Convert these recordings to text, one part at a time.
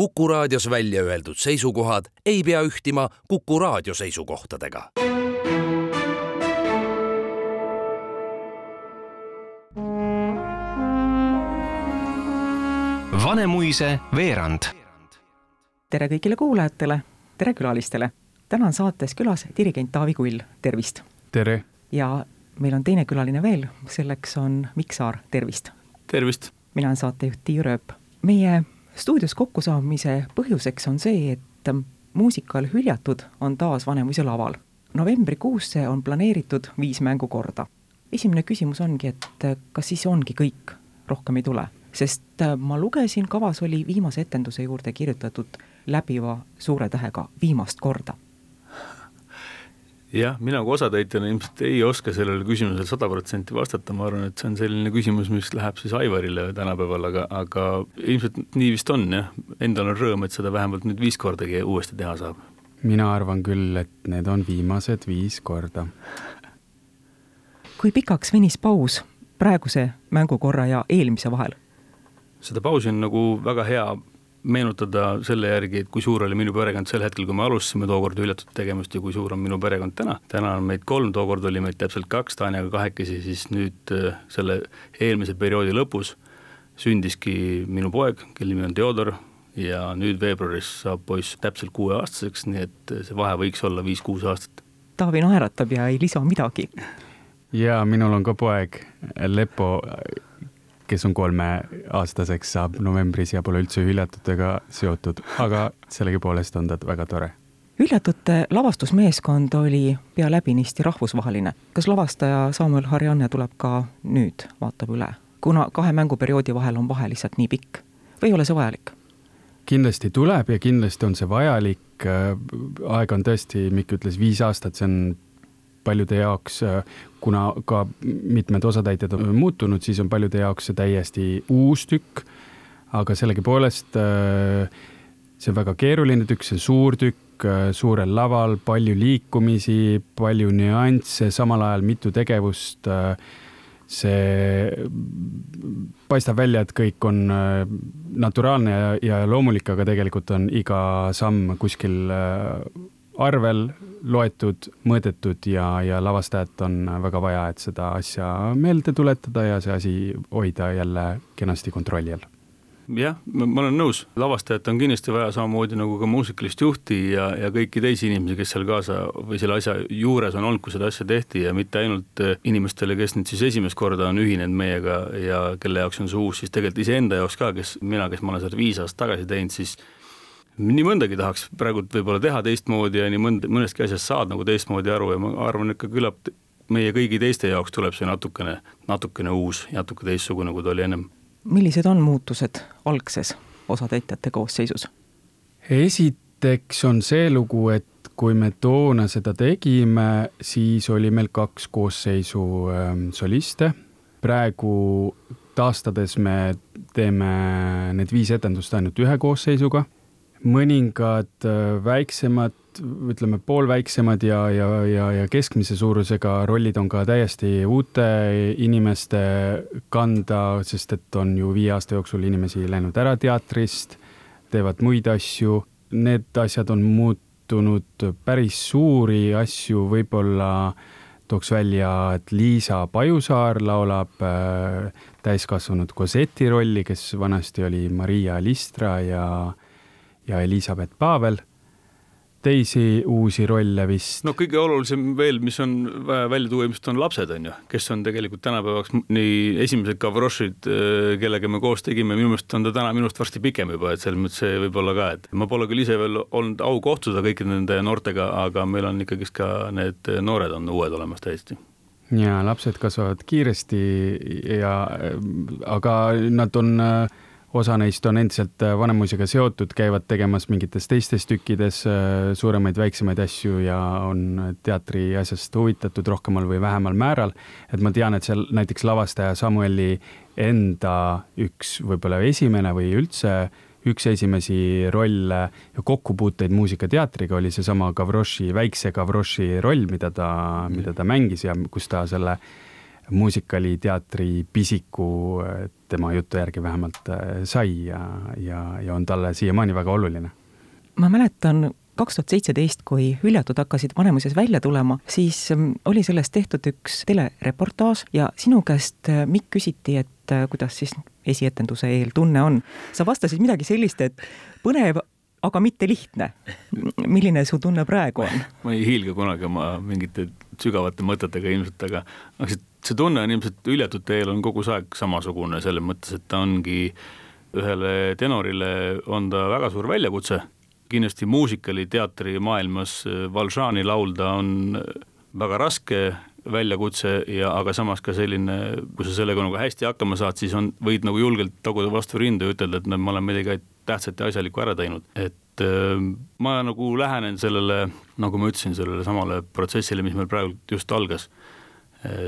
Kuku raadios välja öeldud seisukohad ei pea ühtima Kuku raadio seisukohtadega. Vanemuise veerand. tere kõigile kuulajatele, tere külalistele. täna on saates külas dirigent Taavi Kull, tervist. tere. ja meil on teine külaline veel, selleks on Mikk Saar, tervist. tervist. mina olen saatejuht Tiiu Rööp. meie stuudios kokkusaamise põhjuseks on see, et muusikal Hüljatud on taas Vanemuise laval. novembrikuusse on planeeritud viis mängukorda. esimene küsimus ongi, et kas siis ongi kõik, rohkem ei tule? sest ma lugesin, kavas oli viimase etenduse juurde kirjutatud läbiva suure tähega viimast korda jah, mina kui osatäitjana ilmselt ei oska sellele küsimusele sada protsenti vastata, ma arvan, et see on selline küsimus, mis läheb siis Aivarile tänapäeval, aga, aga ilmselt nii vist on jah, endal on rõõm, et seda vähemalt nüüd viis kordagi uuesti teha saab. mina arvan küll, et need on viimased viis korda. kui pikaks venis paus praeguse mängukorra ja eelmise vahel? seda pausi on nagu väga hea meenutada selle järgi, et kui suur oli minu perekond sel hetkel, kui me alustasime tookord hüljatud tegemist ja kui suur on minu perekond täna. täna on meid kolm, tookord oli meid täpselt kaks Tanjaga kahekesi, siis nüüd äh, selle eelmise perioodi lõpus sündiski minu poeg, kelle nimi on Theodor ja nüüd veebruaris saab poiss täpselt kuueaastaseks, nii et see vahe võiks olla viis-kuus aastat. Taavi naeratab ja ei lisa midagi. ja minul on ka poeg Lepo kes on kolmeaastaseks, saab novembris ja pole üldse hüljatutega seotud, aga sellegipoolest on ta väga tore. hüljatute lavastusmeeskond oli pea läbinisti rahvusvaheline. kas lavastaja Samuel Harjanne tuleb ka nüüd, vaatab üle, kuna kahe mänguperioodi vahel on vahe lihtsalt nii pikk või ei ole see vajalik? kindlasti tuleb ja kindlasti on see vajalik. aeg on tõesti, Mikk ütles viis aastat, see on paljude jaoks, kuna ka mitmed osatäitjad on muutunud, siis on paljude jaoks see täiesti uus tükk. aga sellegipoolest see on väga keeruline tükk, see on suur tükk, suurel laval, palju liikumisi, palju nüansse, samal ajal mitu tegevust. see paistab välja, et kõik on naturaalne ja, ja loomulik, aga tegelikult on iga samm kuskil arvel loetud, mõõdetud ja, ja lavastajat on väga vaja, et seda asja meelde tuletada ja see asi hoida jälle kenasti kontrolli all. Jah, ma olen nõus, lavastajat on kindlasti vaja samamoodi nagu ka muusikalist juhti ja, ja kõiki teisi inimesi, kes seal kaasa või selle asja juures on olnud, kui seda asja tehti ja mitte ainult inimestele, kes nüüd siis esimest korda on ühinenud meiega ja kelle jaoks on see uus, siis tegelikult iseenda jaoks ka, kes mina, kes ma olen seda viis aastat tagasi teinud, siis nii mõndagi tahaks praegult võib-olla teha teistmoodi ja nii mõnd-, mõnestki asjast saad nagu teistmoodi aru ja ma arvan, et ka küllap meie kõigi teiste jaoks tuleb see natukene, natukene uus, natuke teistsugune, kui ta oli ennem. millised on muutused algses osatäitjate koosseisus? esiteks on see lugu, et kui me toona seda tegime, siis oli meil kaks koosseisu ähm, soliste. praegu taastades me teeme need viis etendust ainult ühe koosseisuga mõningad äh, väiksemad, ütleme poolväiksemad ja, ja, ja, ja keskmise suurusega rollid on ka täiesti uute inimeste kanda, sest et on ju viie aasta jooksul inimesi läinud ära teatrist, teevad muid asju. Need asjad on muutunud päris suuri asju, võib-olla tooks välja, et Liisa Pajusaar laulab äh, täiskasvanud Coseti rolli, kes vanasti oli Maria Listra ja ja Elizabeth Pavel. teisi uusi rolle vist. no kõige olulisem veel, mis on vaja välja tuua, ilmselt on lapsed, on ju, kes on tegelikult tänapäevaks nii esimesed Gavrošid, äh, kellega me koos tegime, minu meelest on ta täna minust varsti pikem juba, et selles mõttes see võib olla ka, et ma pole küll ise veel olnud au kohtuda kõikide nende noortega, aga meil on ikkagist ka need noored on uued olemas täiesti ja lapsed kasvavad kiiresti ja, aga nad on äh, osa neist on endiselt äh, Vanemuisega seotud, käivad tegemas mingites teistes tükkides äh, suuremaid, väiksemaid asju ja on teatri asjast huvitatud rohkemal või vähemal määral. et ma tean, et seal näiteks lavastaja Samueli enda üks võib-olla esimene või üldse üks esimesi rolle ja kokkupuuteid muusikateatriga oli seesama Gavroši, väikse Gavroši roll, mida ta, mida ta mängis ja kus ta selle muusikaliteatri pisiku tema jutu järgi vähemalt sai ja, ja, ja on talle siiamaani väga oluline. ma mäletan kaks tuhat seitseteist, kui hüljatud hakkasid Vanemuises välja tulema, siis mm, oli sellest tehtud üks telereportaaž ja sinu käest, äh, Mikk, küsiti, et äh, kuidas siis esietenduse eel tunne on. sa vastasid midagi sellist, et põnev, aga mitte lihtne. milline su tunne praegu on? ma ei hiilga kunagi oma mingite sügavate mõtetega ilmselt, aga, aga see, see tunne on ilmselt hüljatute eel on kogu aeg samasugune, selles mõttes, et ta ongi ühele tenorile on ta väga suur väljakutse. kindlasti muusikaliteatri maailmas äh, Valžani laulda on äh, väga raske väljakutse ja aga samas ka selline, kui sa sellega nagu hästi hakkama saad, siis on, võid nagu julgelt taguda vastu rinda ja ütelda, et näed, ma olen midagi tähtsat ja asjalikku ära teinud, et äh, ma nagu lähenen sellele, nagu ma ütlesin, sellele samale protsessile, mis meil praegu just algas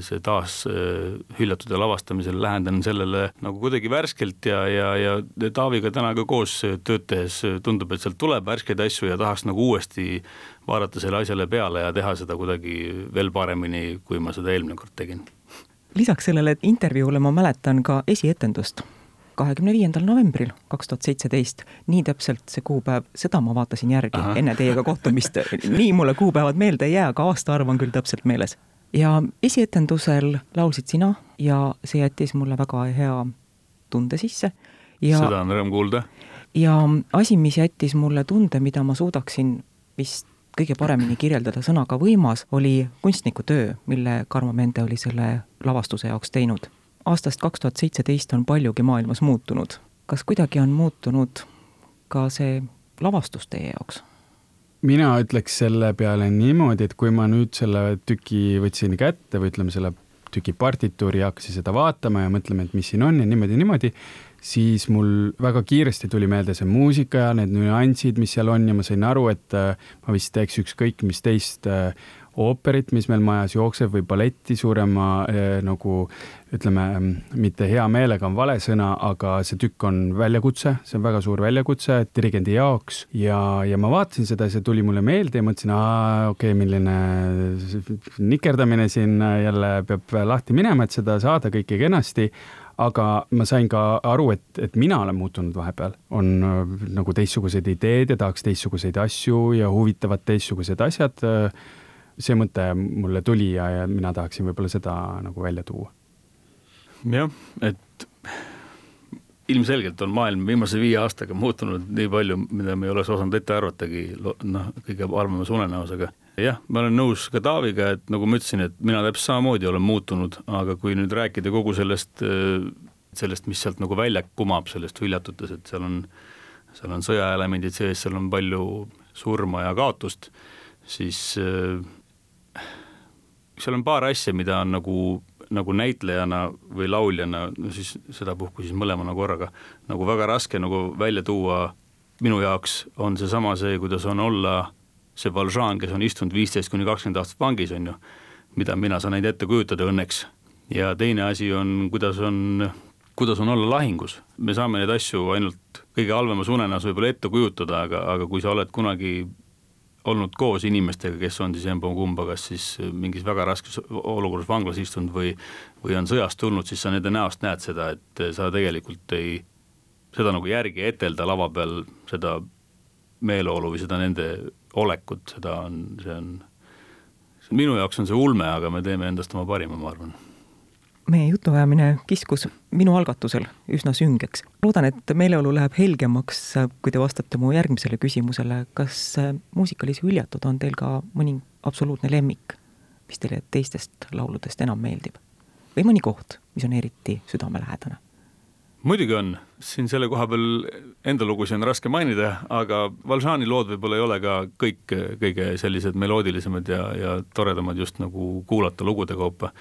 see taas eh, hüljatud ja lavastamisel lähendan sellele nagu kuidagi värskelt ja, ja, ja Taaviga täna ka koos tööd tehes tundub, et sealt tuleb värskeid asju ja tahaks nagu uuesti vaadata selle asjale peale ja teha seda kuidagi veel paremini, kui ma seda eelmine kord tegin. lisaks sellele intervjuule ma mäletan ka esietendust kahekümne viiendal novembril kaks tuhat seitseteist, nii täpselt see kuupäev, seda ma vaatasin järgi Aha. enne teiega kohtumist. nii mulle kuupäevad meelde ei jää, aga aastaarv on küll täpselt meeles ja esietendusel laulsid sina ja see jättis mulle väga hea tunde sisse. seda on rõõm kuulda. ja asi, mis jättis mulle tunde, mida ma suudaksin vist kõige paremini kirjeldada sõnaga võimas, oli kunstniku töö, mille Karmo Mende oli selle lavastuse jaoks teinud. aastast kaks tuhat seitseteist on paljugi maailmas muutunud. kas kuidagi on muutunud ka see lavastus teie jaoks? Mina ütleks selle peale niimoodi, et kui ma nüüd selle tüki võtsin kätte või ütleme, selle tüki partituuri ja hakkasin seda vaatama ja mõtlema, et mis siin on ja niimoodi, niimoodi, siis mul väga kiiresti tuli meelde see muusika ja need nüansid, mis seal on ja ma sain aru, et äh, ma vist teeks ükskõik mis teist äh, ooperit, mis meil majas jookseb või balletti suurema eh, nagu ütleme, mitte hea meelega on vale sõna, aga see tükk on väljakutse, see on väga suur väljakutse dirigendi jaoks. Ja, ja ma vaatasin seda see tuli mulle meelde ja mõtlesin, aa, okei okay,, milline nikerdamine siin jälle peab lahti minema, et seda saada kõike kenasti. Aga ma sain ka aru, et, et mina olen muutunud vahepeal, on nagu teistsugused ideed ja tahaks teistsuguseid asju ja huvitavad teistsugused asjad see mõte mulle tuli ja, ja mina tahaksin võib-olla seda nagu välja tuua. jah, et ilmselgelt on maailm viimase viie aastaga muutunud nii palju, mida me ei oleks osanud ette arvatagi, noh, kõige halvemas unenäos, aga jah, ma olen nõus ka Taaviga, et nagu ma ütlesin, et mina täpselt samamoodi olen muutunud, aga kui nüüd rääkida kogu sellest, sellest, mis sealt nagu välja kumab, sellest hüljatutes, et seal on, seal on sõjaelemendid sees, seal on palju surma ja kaotust, siis äh, seal on paar asja, mida on nagu, nagu näitlejana või lauljana, no siis sedapuhku siis mõlemana korraga, nagu väga raske nagu välja tuua, minu jaoks on seesama see, kuidas on olla see Valjean, kes on istunud viisteist kuni kakskümmend aastat vangis, on ju, mida mina saan ainult ette kujutada õnneks. ja teine asi on, kuidas on, kuidas on olla lahingus, me saame neid asju ainult kõige halvemas unenäos võib-olla ette kujutada, aga, aga kui sa oled kunagi olnud koos inimestega, kes on siis emba-kumba, kas siis mingis väga raskes olukorras vanglas istunud või, või on sõjast tulnud, siis sa nende näost näed seda, et sa tegelikult ei, seda nagu järgi etelda lava peal, seda meeleolu või seda nende olekut, seda on, see on, minu jaoks on see ulme, aga me teeme endast oma parima, ma arvan meie jutuajamine kiskus minu algatusel üsna süngeks. loodan, et meeleolu läheb helgemaks, kui te vastate mu järgmisele küsimusele, kas muusikalis hüljatud on teil ka mõni absoluutne lemmik, mis teile teistest lauludest enam meeldib? või mõni koht, mis on eriti südamelähedane? Muidugi on, siin selle koha peal enda lugusid on raske mainida, aga Valžani lood võib-olla ei ole ka kõik kõige sellised meloodilisemad ja, ja toredamad just nagu kuulata lugude kaupa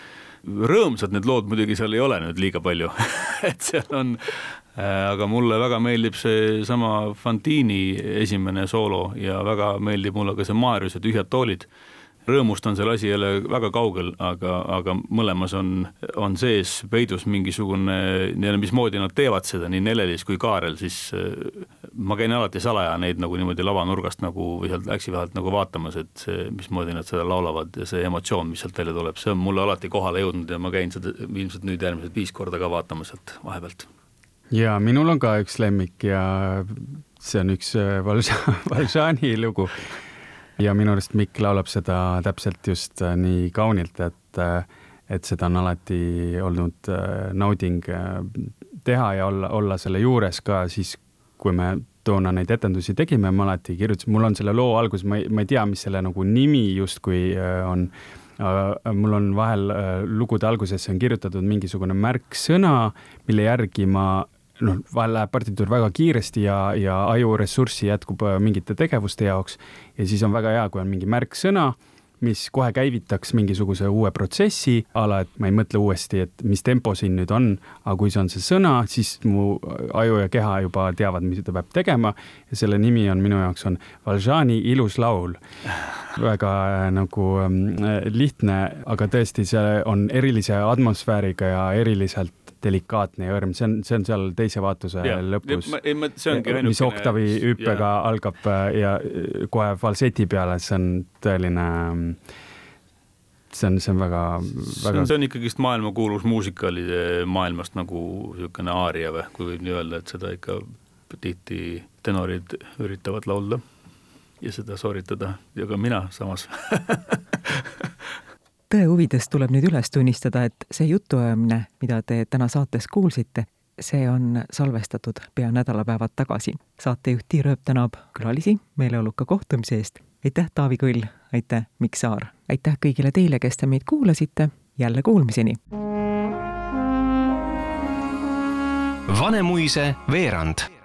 rõõmsad need lood muidugi seal ei ole nüüd liiga palju et seal on äh, aga mulle väga meeldib seesama Fantini esimene soolo ja väga meeldib mulle ka see Maarjuse Tühjad toolid. Rõõmust on seal asi jälle väga kaugel, aga, aga mõlemas on, on sees peidus mingisugune mismoodi nad teevad seda, nii Nelelis kui Kaarel, siis ma käin alati salaja neid nagu niimoodi lavanurgast nagu või sealt äksi vahelt nagu vaatamas, et see, mismoodi nad seda laulavad ja see emotsioon, mis sealt välja tuleb, see on mulle alati kohale jõudnud ja ma käin seda ilmselt nüüd järgmised viis korda ka vaatamas sealt vahepealt ja minul on ka üks lemmik ja see on üks äh, Valžani lugu. Ja minu arust Mikk laulab seda täpselt just äh, nii kaunilt, et, äh, et seda on alati olnud nauding teha ja olla, olla selle juures ka siis, kui me toona neid etendusi tegime, ma alati kirjutasin, mul on selle loo algus, ma ei, ma ei tea, mis selle nagu nimi justkui on mul on vahel lugude algusesse on kirjutatud mingisugune märksõna, mille järgi ma noh, vahel läheb partituur väga kiiresti ja, ja ajuressurssi jätkub äh, mingite tegevuste jaoks ja siis on väga hea, kui on mingi märksõna, mis kohe käivitaks mingisuguse uue protsessi, a la, et ma ei mõtle uuesti, et mis tempo siin nüüd on, aga kui see on see sõna, siis mu aju ja keha juba teavad, mida ta peab tegema ja selle nimi on minu jaoks on Valžani ilus laul. väga äh, nagu äh, lihtne, aga tõesti, see on erilise atmosfääriga ja eriliselt delikaatne ja õrn, see on, see on seal teise vaatuse ja, lõpus. mis oktavi hüppega algab äh, ja äh, kohe falseti peale, see on tõeline see on, see on väga, väga. see on ikkagist maailmakuulus muusikalide maailmast nagu niisugune aaria või, kui võib nii öelda, et seda ikka tihti tenorid üritavad laulda ja seda sooritada ja ka mina samas tõe huvides tuleb nüüd üles tunnistada, et see jutuajamine, mida te täna saates kuulsite, see on salvestatud pea nädalapäevad tagasi. saatejuht Tiir Ööp tänab külalisi meeleoluka kohtumise eest. aitäh, Taavi Kõll, aitäh, Mikk Saar, aitäh kõigile teile, kes te meid kuulasite, jälle kuulmiseni! Vanemuise veerand